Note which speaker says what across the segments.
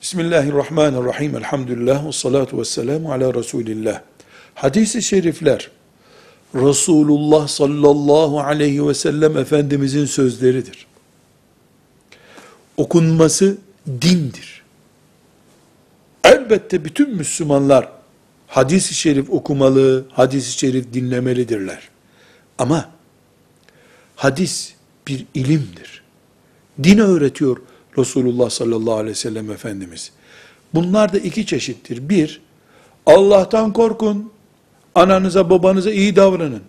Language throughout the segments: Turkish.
Speaker 1: Bismillahirrahmanirrahim. Elhamdülillah ve salatu ve selamu ala Resulillah. Hadis-i şerifler Resulullah sallallahu aleyhi ve sellem Efendimizin sözleridir. Okunması dindir. Elbette bütün Müslümanlar hadis-i şerif okumalı, hadis-i şerif dinlemelidirler. Ama hadis bir ilimdir. Din öğretiyor Resulullah sallallahu aleyhi ve sellem Efendimiz. Bunlar da iki çeşittir. Bir, Allah'tan korkun, ananıza babanıza iyi davranın.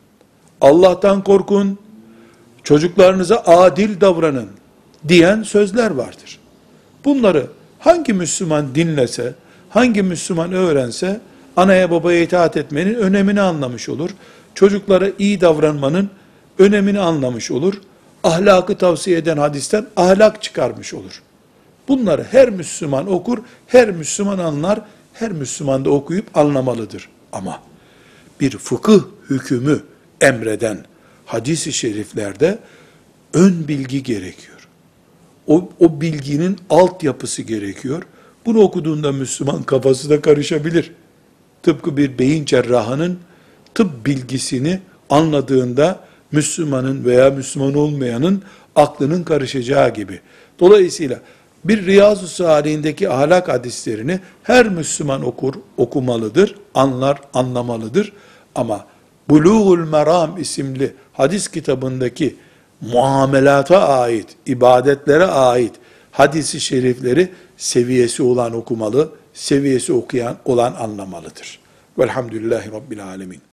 Speaker 1: Allah'tan korkun, çocuklarınıza adil davranın diyen sözler vardır. Bunları hangi Müslüman dinlese, hangi Müslüman öğrense, anaya babaya itaat etmenin önemini anlamış olur. Çocuklara iyi davranmanın önemini anlamış olur ahlakı tavsiye eden hadisten ahlak çıkarmış olur. Bunları her Müslüman okur, her Müslüman anlar, her Müslüman da okuyup anlamalıdır. Ama bir fıkıh hükmü emreden hadis-i şeriflerde ön bilgi gerekiyor. O, o bilginin altyapısı gerekiyor. Bunu okuduğunda Müslüman kafası da karışabilir. Tıpkı bir beyin cerrahının tıp bilgisini anladığında Müslümanın veya Müslüman olmayanın aklının karışacağı gibi. Dolayısıyla bir Riyazu Salihindeki ahlak hadislerini her Müslüman okur, okumalıdır, anlar, anlamalıdır. Ama Buluğul Meram isimli hadis kitabındaki muamelata ait, ibadetlere ait hadisi şerifleri seviyesi olan okumalı, seviyesi okuyan olan anlamalıdır. Velhamdülillahi Rabbil Alemin.